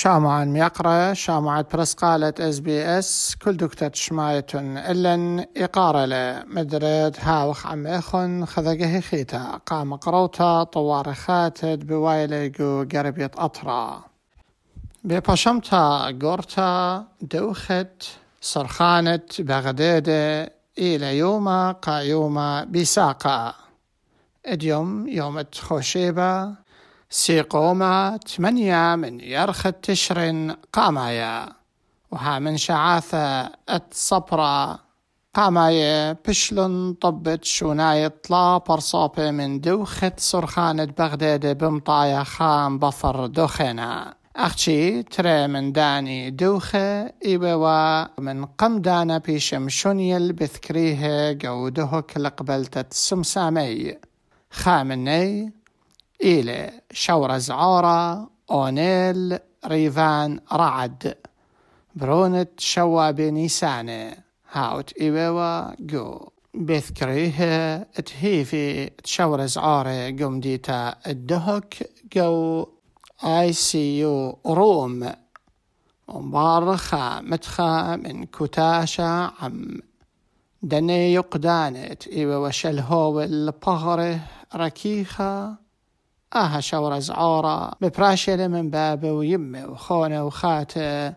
شامعا ميقرأ شامعة برسقالة إس بي إس كل دكتة شمايتن إلن إقارة مدرد هاوخ عم إخن خذقه خيتا قام قروتا طوار خاتد بوايليقو قربية أطرا. بباشمتا قورتا دوخت صرخانة بغدادة إلى يوم قايوما بساقا اليوم يوم خوشيبة سيقوما تمنيا من يرخ تشرين قامايا وها من شعاثة الصبرة قامايا بشلن طبت شوناي طلا برصوبة من دوخة سرخانة بغداد بمطايا خام بفر دخنا أختي ترى من داني دوخة إيبوا من قم دانا بيشم شنيل بذكريه قودهك لقبلتت سمسامي. خامني إلى شورة زعورة أونيل ريفان رعد. برونت شواب نيسانة هاوت إيبوا جو. بذكريه تهيفي تشورة زعورة قمديتا الدهك. جو. اي سي يو روم. مبارخة. متخا من كتاشة عم. دني يقدانت. إيوه وشلهو البغرة. ركيخة. آها شورة زعورة ببراشلة من بابه ويمه وخونه وخاته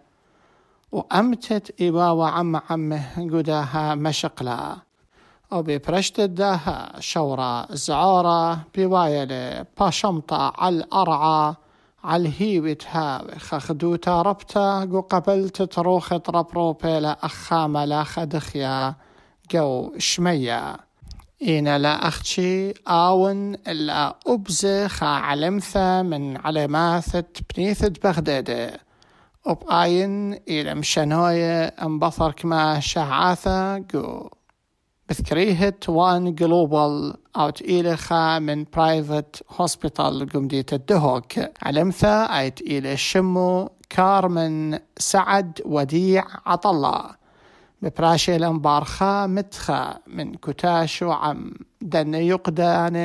وأمتت إيوا وعم عمه قداها مشقلا. وببرشت داها شورة زعورة بوايلة باشمطة على الأرعى عالهيبت هاوي خخدوتا ربتا قو قبلت تروخت ربروبي لا أخامة لا خدخيا جو شمية إينا لا أختشي آون إلا أبزخ علمثة من علامات بنيثة بغدادة وبآين إلى مشانوية أنبثر كما شعاثة جو. بذكريهة وان جلوبال أوت إيلخا من برايفت هوسبيتال قمدية الدهوك. علمثا أيت إلى شمو كارمن سعد وديع عطلة ببراشي الانبارخا متخا من كتاشو عم دن يقدان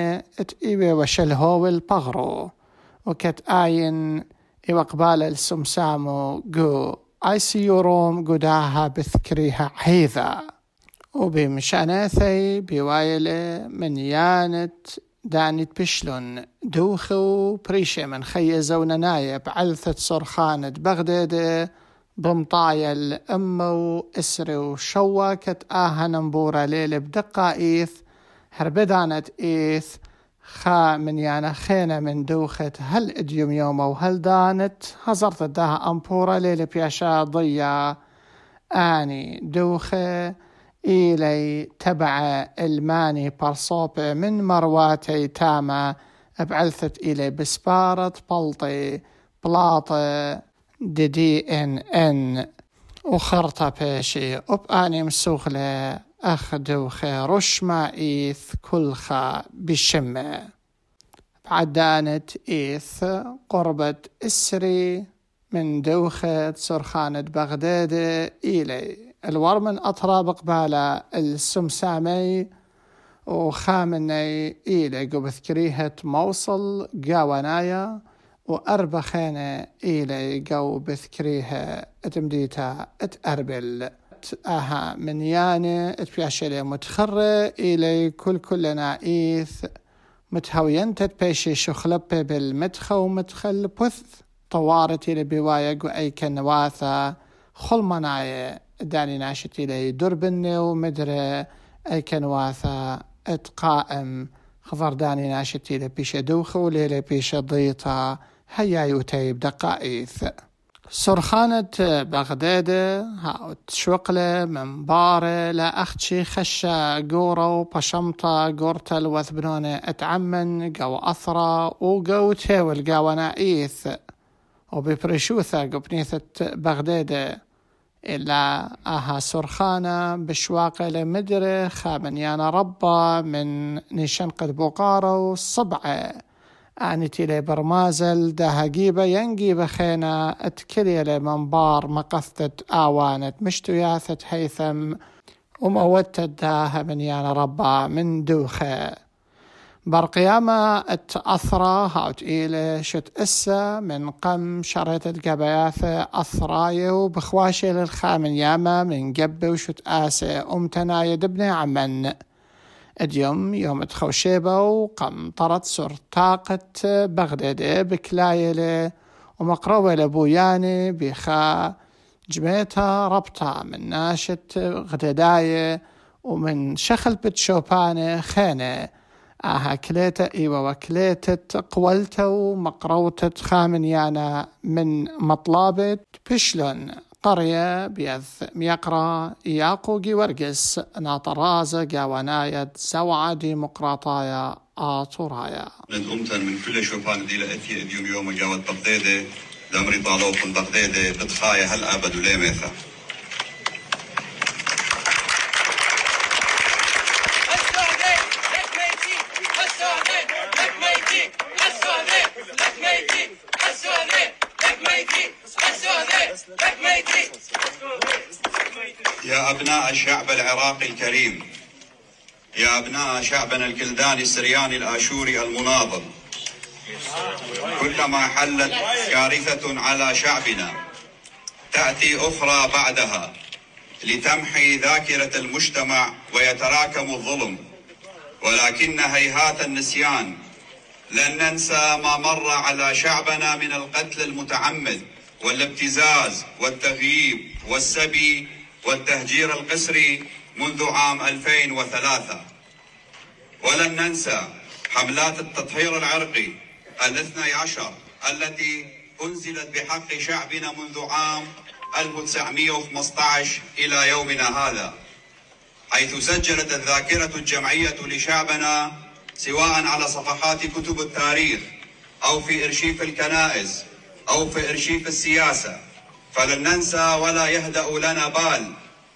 ات إيوه وشلهو البغرو وكت آين إيوه قبال السمسامو جو آي سي روم قداها بذكريها حيذا وبمشاناثي بوايلة من يانت دانت بشلون. دوخو بريشة من خيزونا نايب علثة صرخانة بغداد بمطايا الأمة وإسري وشوكت آها نمبورة ليلة بدقة إيث هربدانت إيث خا من يانا خينا من دوخت هل إديوم يوم وهل دانت هزرت داها أمبورة ليلة بياشا ضيا. آني دوخة إلي تبع إلماني برصوب من مرواتي تاما بعلثت إلي بسبارة بلطي بلاطة. دي دي ان ان وخرطة بيشي وبآني مسوخلة أخدو رش ما إيث كلخا بشمة بعدانت إيث قربة إسري من دوخة سرخانة بغداد إلي الورمن أطراب قبالة السمسامي وخامني إيلي قبث كريهة موصل قاونايا وأربع خينة إيلي قو بثكريها اتمديتا اتأربل آها من ياني اتبياشلي متخرة إيلي كل كلنا إيث متهوينتت بيشي شخلبة بالمدخة ومدخل بث. طوارتي لبوايا قو أي كنواثة. خلمنايا داني ناشتي لي دربني ومدري أي كنواثا اتقائم خضر داني ناشتي لي بيش دوخة بيش ضيطة هيا يوتيب دقائث سرخانة بغداد هاو تشوقلة منبارة لا أختشي خشة قورة وبشمطة قورتل وثبنونة أتعمن قو أثرة وقو تيول قو نائيث. وببرشوثة قبنيثة بغداد. إلا أها سرخانة بشواقة لمدرة خامن يانا ربا من نيشان قد بقارة آنتي برمازل داها جيبة ينجيبة خينا اتكلي لي منبار مقثت آوانت مشتوياثة هيثم وموتت داها من يانا ربا من دوخة. برقيامة التأثرة هاوت إيلة شت إسا من قم شريت القبياثة أثراية وبخواشي للخامن ياما من قب وشت آسة أمتنا يدبني عمن. اليوم يوم تخوشيبة وقم طرت سر طاقة بغداد بكلايلة ومقروة لبوياني بخا جميتها ربطة من ناشة غدداية ومن شخل بتشوبانة خينة آها كليتا إيوة وكليتة قولتة ومقروتة خامنيانا من مطلابة بشلون. قرية بيذ ميقرا ياقوغي ورقس ناطرازة قاوناية زوعة ديمقراطايا آطورايا ندقمتن من كل شوفان دي لأتي اليوم يوم جاوت بغدادة دمري طالوق بغدادة بتخايا هل أبد وليميثا يا أبناء الشعب العراقي الكريم يا أبناء شعبنا الكلداني السرياني الآشوري المناضل كلما حلت كارثة على شعبنا تأتي أخرى بعدها لتمحي ذاكرة المجتمع ويتراكم الظلم. ولكن هيهات النسيان لن ننسى ما مر على شعبنا من القتل المتعمد والابتزاز والتغييب والسبي والتهجير القسري منذ عام 2003 ولن ننسى حملات التطهير العرقي الاثني عشر التي أنزلت بحق شعبنا منذ عام 1915 إلى يومنا هذا حيث سجلت الذاكرة الجمعية لشعبنا سواء على صفحات كتب التاريخ أو في إرشيف الكنائس أو في إرشيف السياسة. فلن ننسى ولا يهدأ لنا بال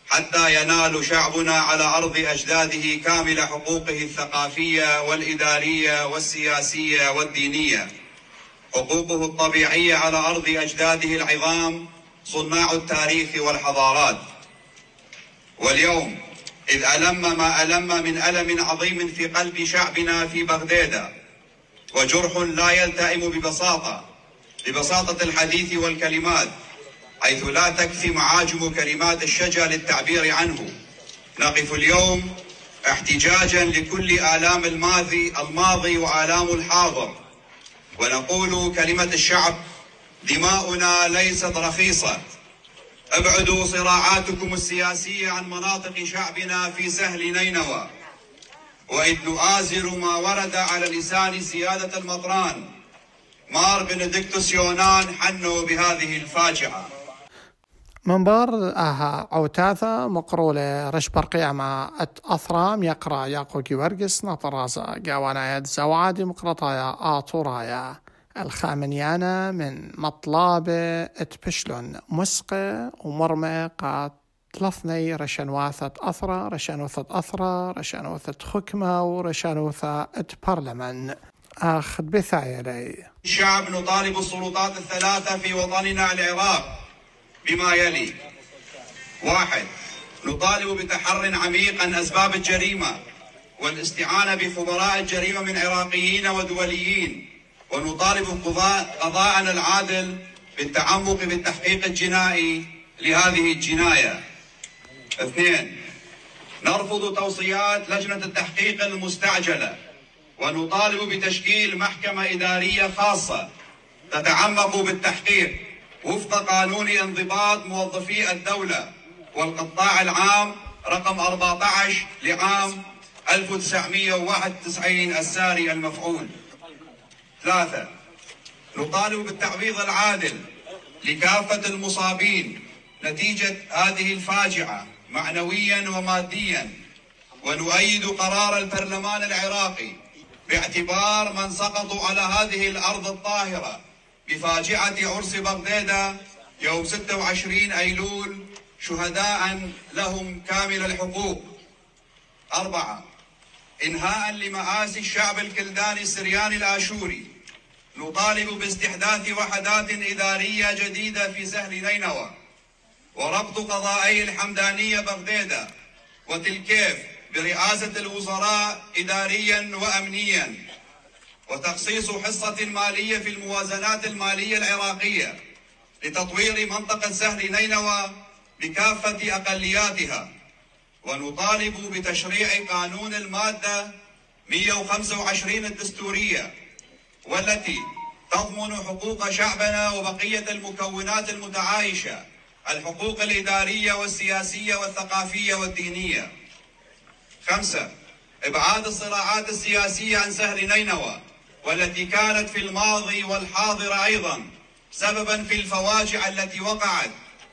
حتى ينال شعبنا على أرض أجداده كامل حقوقه الثقافية والإدارية والسياسية والدينية. حقوقه الطبيعية على أرض أجداده العظام صناع التاريخ والحضارات. واليوم إذ ألم ما ألم من ألم عظيم في قلب شعبنا في بغداد وجرح لا يلتئم ببساطة ببساطة الحديث والكلمات حيث لا تكفي معاجم كلمات الشجا للتعبير عنه. نقف اليوم احتجاجا لكل آلام الماضي الماضي وآلام الحاضر. ونقول كلمة الشعب دماؤنا ليست رخيصة. ابعدوا صراعاتكم السياسية عن مناطق شعبنا في سهل نينوى. وإذ نؤازر ما ورد على لسان سيادة المطران مار بنديكتوس يونان حنوا بهذه الفاجعة. منبر أها عوتاثا مقرولة. رش برقيامة أت أثرام يقرأ ياقوكي ورقس نطرازا قاوانا زوعة ديمقراطايا آطورايا. الخامنيانا من مطلابة اتبشلون مسقة ومرمى قات ثلاثني رشنواثة أثرة رشنوثة أثرة رشنوثة خكمة ورشنوثة برلمان أخذ بثاية لي. الشعب نطالب السلطات الثلاثة في وطننا العراق. بما يلي. واحد نطالب بتحر عميق عن أسباب الجريمة والاستعانة بخبراء الجريمة من عراقيين ودوليين ونطالب قضاءنا العادل بالتعمق بالتحقيق الجنائي لهذه الجناية. اثنين نرفض توصيات لجنة التحقيق المستعجلة ونطالب بتشكيل محكمة إدارية خاصة تتعمق بالتحقيق وفق قانون انضباط موظفي الدولة والقطاع العام رقم 14 لعام 1991 الساري المفعول. ثلاثة نطالب بالتعويض العادل لكافة المصابين نتيجة هذه الفاجعة معنويا وماديا ونؤيد قرار البرلمان العراقي باعتبار من سقطوا على هذه الأرض الطاهرة بفاجعة عرس بغداد يوم 26 أيلول شهداء لهم كامل الحقوق. أربعة إنهاء لمآسي الشعب الكلداني السرياني الآشوري. نطالب باستحداث وحدات إدارية جديدة في سهل نينوى. وربط قضائي الحمدانية بغدادة وتلكيف برئاسة الوزراء إداريا وأمنيا. وتخصيص حصة مالية في الموازنات المالية العراقية لتطوير منطقة سهل نينوى بكافة أقلياتها. ونطالب بتشريع قانون المادة 125 الدستورية والتي تضمن حقوق شعبنا وبقية المكونات المتعايشة الحقوق الإدارية والسياسية والثقافية والدينية. خمسة إبعاد الصراعات السياسية عن سهل نينوى. والتي كانت في الماضي والحاضر أيضا سببا في الفواجع التي وقعت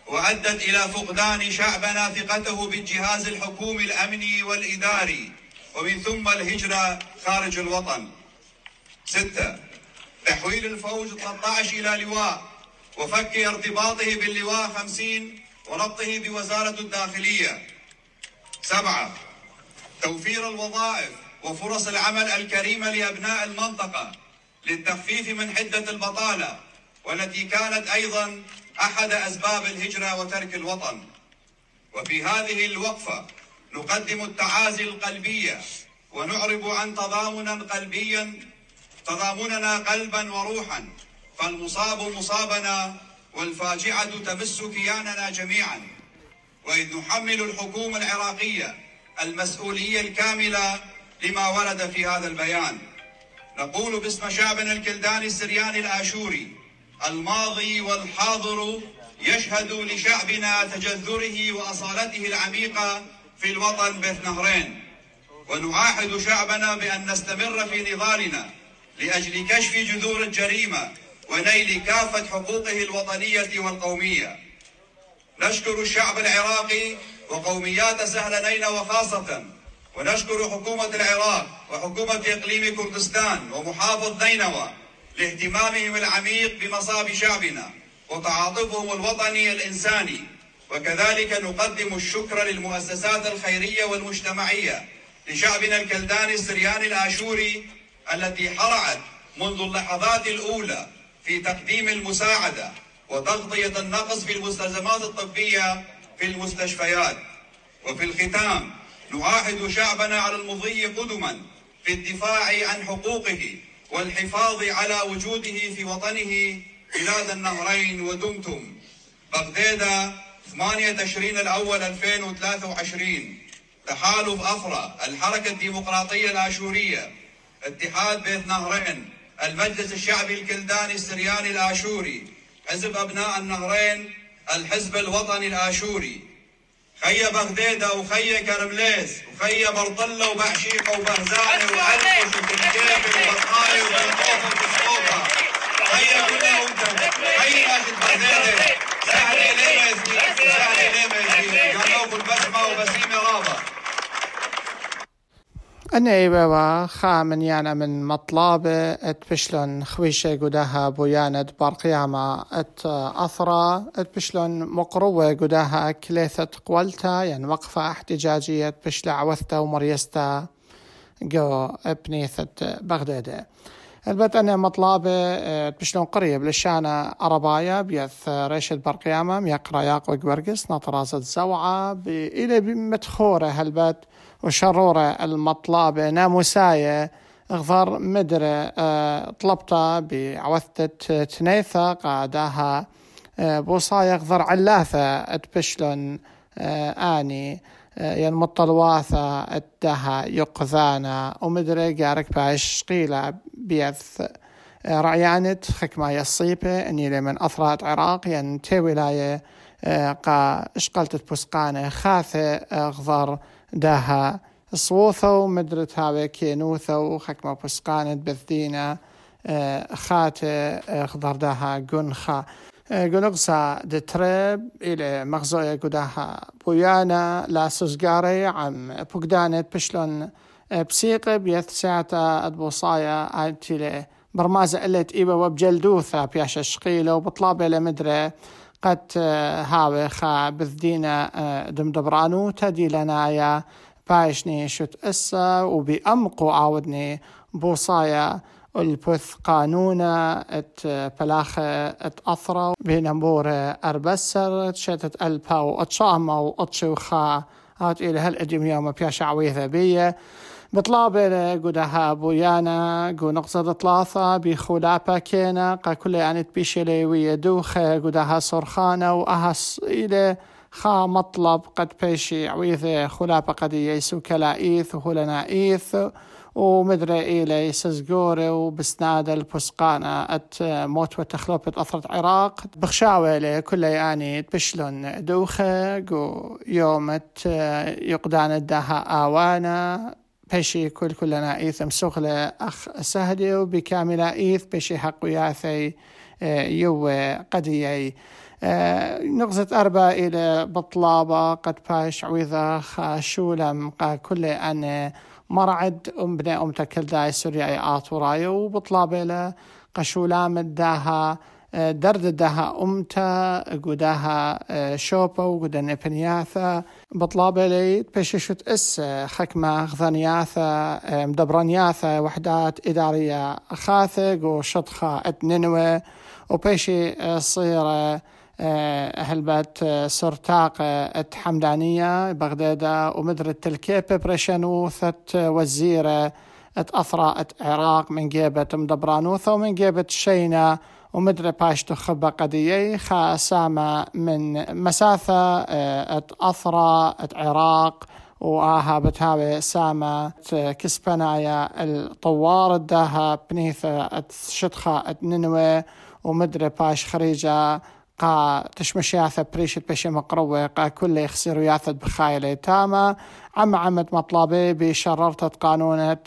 وأدت إلى فقدان شعبنا ثقته بالجهاز الحكومي الأمني والإداري ومن ثم الهجرة خارج الوطن. ستة تحويل الفوج 13 إلى لواء وفك ارتباطه باللواء 50 وربطه بوزارة الداخلية. سبعة توفير الوظائف وفرص العمل الكريمة لأبناء المنطقة للتخفيف من حدة البطالة والتي كانت أيضا أحد أسباب الهجرة وترك الوطن. وفي هذه الوقفة نقدم التعازي القلبية ونعرب عن تضامنا قلبيا تضامننا قلبا وروحا فالمصاب مصابنا والفاجعة تمس كياننا جميعا. وإذ نحمل الحكومة العراقية المسؤولية الكاملة لما ورد في هذا البيان. نقول باسم شعبنا الكلداني السرياني الآشوري الماضي والحاضر يشهد لشعبنا تجذره وأصالته العميقة في الوطن بث نهرين. ونعاهد شعبنا بأن نستمر في نضالنا لأجل كشف جذور الجريمة ونيل كافة حقوقه الوطنية والقومية. نشكر الشعب العراقي وقوميات سهل نينوى وخاصة ونشكر حكومة العراق وحكومة إقليم كردستان ومحافظ نينوى لاهتمامهم العميق بمصاب شعبنا وتعاطفهم الوطني الإنساني. وكذلك نقدم الشكر للمؤسسات الخيرية والمجتمعية لشعبنا الكلداني السرياني الآشوري التي حرعت منذ اللحظات الأولى في تقديم المساعدة وتغطية النقص في المستلزمات الطبية في المستشفيات. وفي الختام نعاهد شعبنا على المضي قدما في الدفاع عن حقوقه والحفاظ على وجوده في وطنه بلاد النهرين ودمتم. بغداد 8 تشرين الأول 2023 تحالف أفرا الحركة الديمقراطية الآشورية. اتحاد بيت نهرين المجلس الشعبي الكلداني السرياني الآشوري. حزب أبناء النهرين الحزب الوطني الآشوري. خي بغديدة وخي كرمليس وخي برطلة وبعشيقة وبهزانة وعلقش النائبة خامن يانا من مطلابة أت بشلون خويشة قداها بويانة بارقيامة أت أثرة أت بشلون مقروة قداها كليثة قولتا يعني وقفة احتجاجية بشلع عوثتا ومريستا جو أبنيثة بغدادة. البت أنا مطلابة بشلون قريب للشانة أربايا بيث ريشة برقيامة ميقرا ياقو قبرقس نطرازة زوعة إلى بمتخورة هالبت. وشرورة المطلابة ناموساية غفر مدرة آه، طلبتا بعوثة تنيثة قاداها آه، بوصايا غفر علاثة أتبشلن آه، آني. يعني مطلواثة اتها يقذانا. ومدري قارك باش قيلة بيث. رعيانت خكما يصيبة إني لمن أثرات عراق. يعني تي ولاية قا إشقلت بسقانة خاثة. غفر داها صوثو مدرت هاوي كينوثو خكما بسقانت بثدينا آه، خات آه، خضر داها قنخا قنقصا آه، دتريب إلى مغزوية قداها بويانا لا سوزقاري عم. بقدانت بشلون بسيقة بيث ساعتا أدبوصايا آتي برمازة قلت إيبا وبجلدوثا بياش الشقيلة وبطلابة لمدري قد هاوي خا بذدينا دمدبرانو تدي لنايا بايشني شت إسا وبأمقو عاودني بوصايا البث قانونا إت بلاخة إت أثرة بنمبور أربسر شتت ألبا وأتشاما وأتشوخا. هات إلى هل أجم يوم بياشا عويثة بيه بطلابة قدها بويانا قو نقصد ثلاثة بخلابة كينا قا كل يعني تبيشلي ويدوخة قدها صرخانة وأهس إلى خا مطلب قد بيشي عويثة خلابة قد يسو كلايث وهلنا إيث ومدري إلي سزقوري وبسناد البسقانة أت موت وتخلوبة أثرة عراق. بخشاوة كل يعني تبشلون دوخة يومت يقدان الدها آوانا. بشي كل كلنا إيثم سغلة أخ سهدي وبكامل إيث بشي حق وياثي آه، يو قديي. آه، نغزة أربع إلى بطلابة قد باش عويذة خاشولم قا كل أن مرعد أم بني أم تكل داي سوريا آطورايو وبطلابة قشولام الداها. درد دها أمتا قداها آه، شوبا وقدا نبنياثا بطلابة لي بششت إس خكمة غذانياثا آه، مدبرانياثا وحدات إدارية خاثق وشطخة اتننوة وبيشي آه، صيرة هلبت سرتاق ات حمدانية بغدادة ومدر التلكيبة بريشانوثة وزيرة ات أثرى ات عراق من جيبة مدبرانوثة ومن جيبة شينة. ومدري باش تخبى قضية خاسامة من مسافة آه، أثرى عراق وآها بتهاوي سامة كسبنايا الطوار الداها بنيثة شتخة ننوي ومدري باش خريجة قا تشمشياثة بريشت بشي مقروة قا كل يخسر ياثد بخايلة تامة. عم عمد مطلبي بشررتة قانونة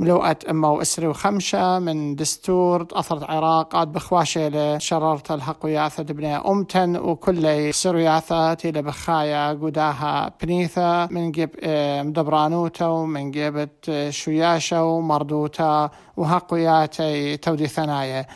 ملوءة أمة وإسري وخمشة من دستور أثرت عراق بخواشة لشررت الحق وياثة ابن أمتن وكل سرياثة تيلا بخايا قداها بنيثة. من جيب آه، مدبرانوتا ومن جيبت شوياشة ومردوتا وهقوياتي تودي ثنايا.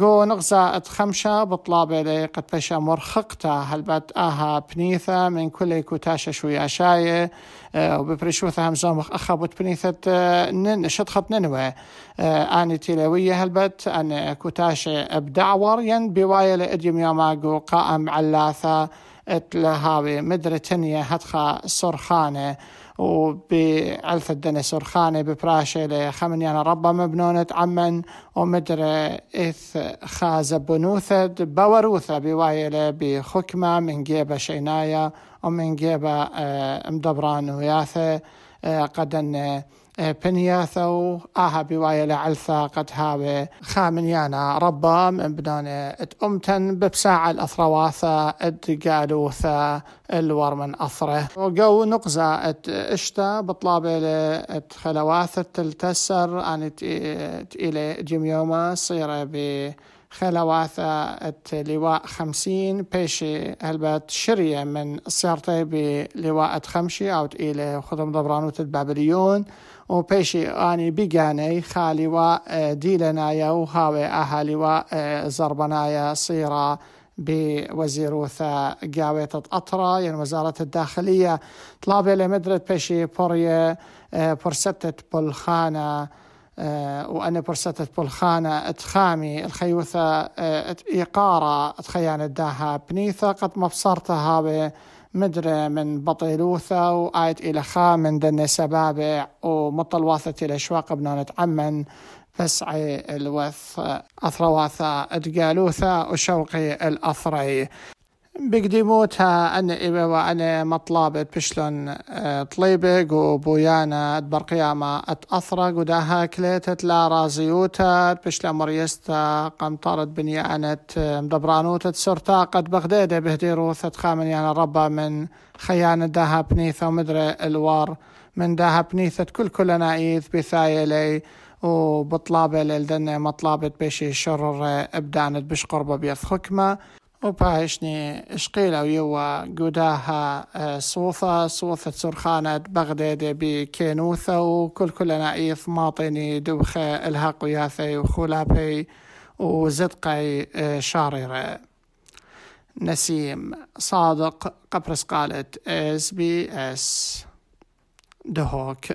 قو نغزا خمشة بطلابة لي قد بشا مرخقتا. هلبت آها بنيثة من كل كوتاشة شوية شاية آه، وببريشوثة همزوم أخبت بنيثة آه، نن شطخت ننوى. آه، آني تيلوية هلبت أن كوتاشة بدعور ين بواية لإديم يوماقو قائم علاثة اتلهاوي مدرة تنية هتخا صرخانة. وبعلف الدنيا سرخانة ببراشة لخمنيانا ربا مبنونة عمن ومدرة إث خاز بنوثة بوروثة بوايلة بخكمة من جيبة شينايا ومن جيبة آه، مدبران وياثة آه، قدن بنياثو آها بوايا لعلثا قد هاوي خامنيانا ربا من بدون ات امتن ببساعة الاثرواثا ات قالوثا الور من اثره وقو نقزة ات اشتا بطلابة ات خلواثة تلتسر ان إلى جميوما صيرة ب خلواثة لواء خمسين بيشي هلبات شرية من صيرتي بلواء خمشي أو إلى خدم ضبرانوت البابليون وبيشي اني بيجاني خالي و آه، ديلنايا وهاوي اهالي و آه، زربنايا صيرا بوزيروثا قاوية أطرا يعني وزارة الداخلية طلابة لمدرة بيشي بوريا آه، برستة بولخانة وأنا برستة بولخانة اتخامي الخيوثة إيقارة اتخيان الداها بنيثة قد مبصرتها مدري من بطيلوثة وآيت إلى خا من دن سبابع ومطلواثة إلى شواق بنونة عمن بسعي الوث أثرواثة اتقالوثة وشوقي الأثري. بقديموتها أنا إبا وأنا مطلابة بشلون آه، طليبق وبويانا برقيامة أتأثرق وداها كليتت لا رازيوتا بشلا مريستا قمطرت بنيانة آه، مدبرانوتا سرتا قد بغدادة بهديروثة خامن يعني ربا من خيانة داها بنيثة ومدري الوار من داها بنيثة كل كل نايث بثايلي وبطلابة للدنة مطلابة بشي شرر إبدانت بش قربة بيث حكمة وباشني اشقيلة ويوا قداها آه، صوفة صوفة سرخانة بغداد بكينوثة وكل كل نعيف ماطني دوخة الهاق وياثي وخولابي وزدقي آه، شاررة نسيم صادق قبرس قالت اس بي اس دهوك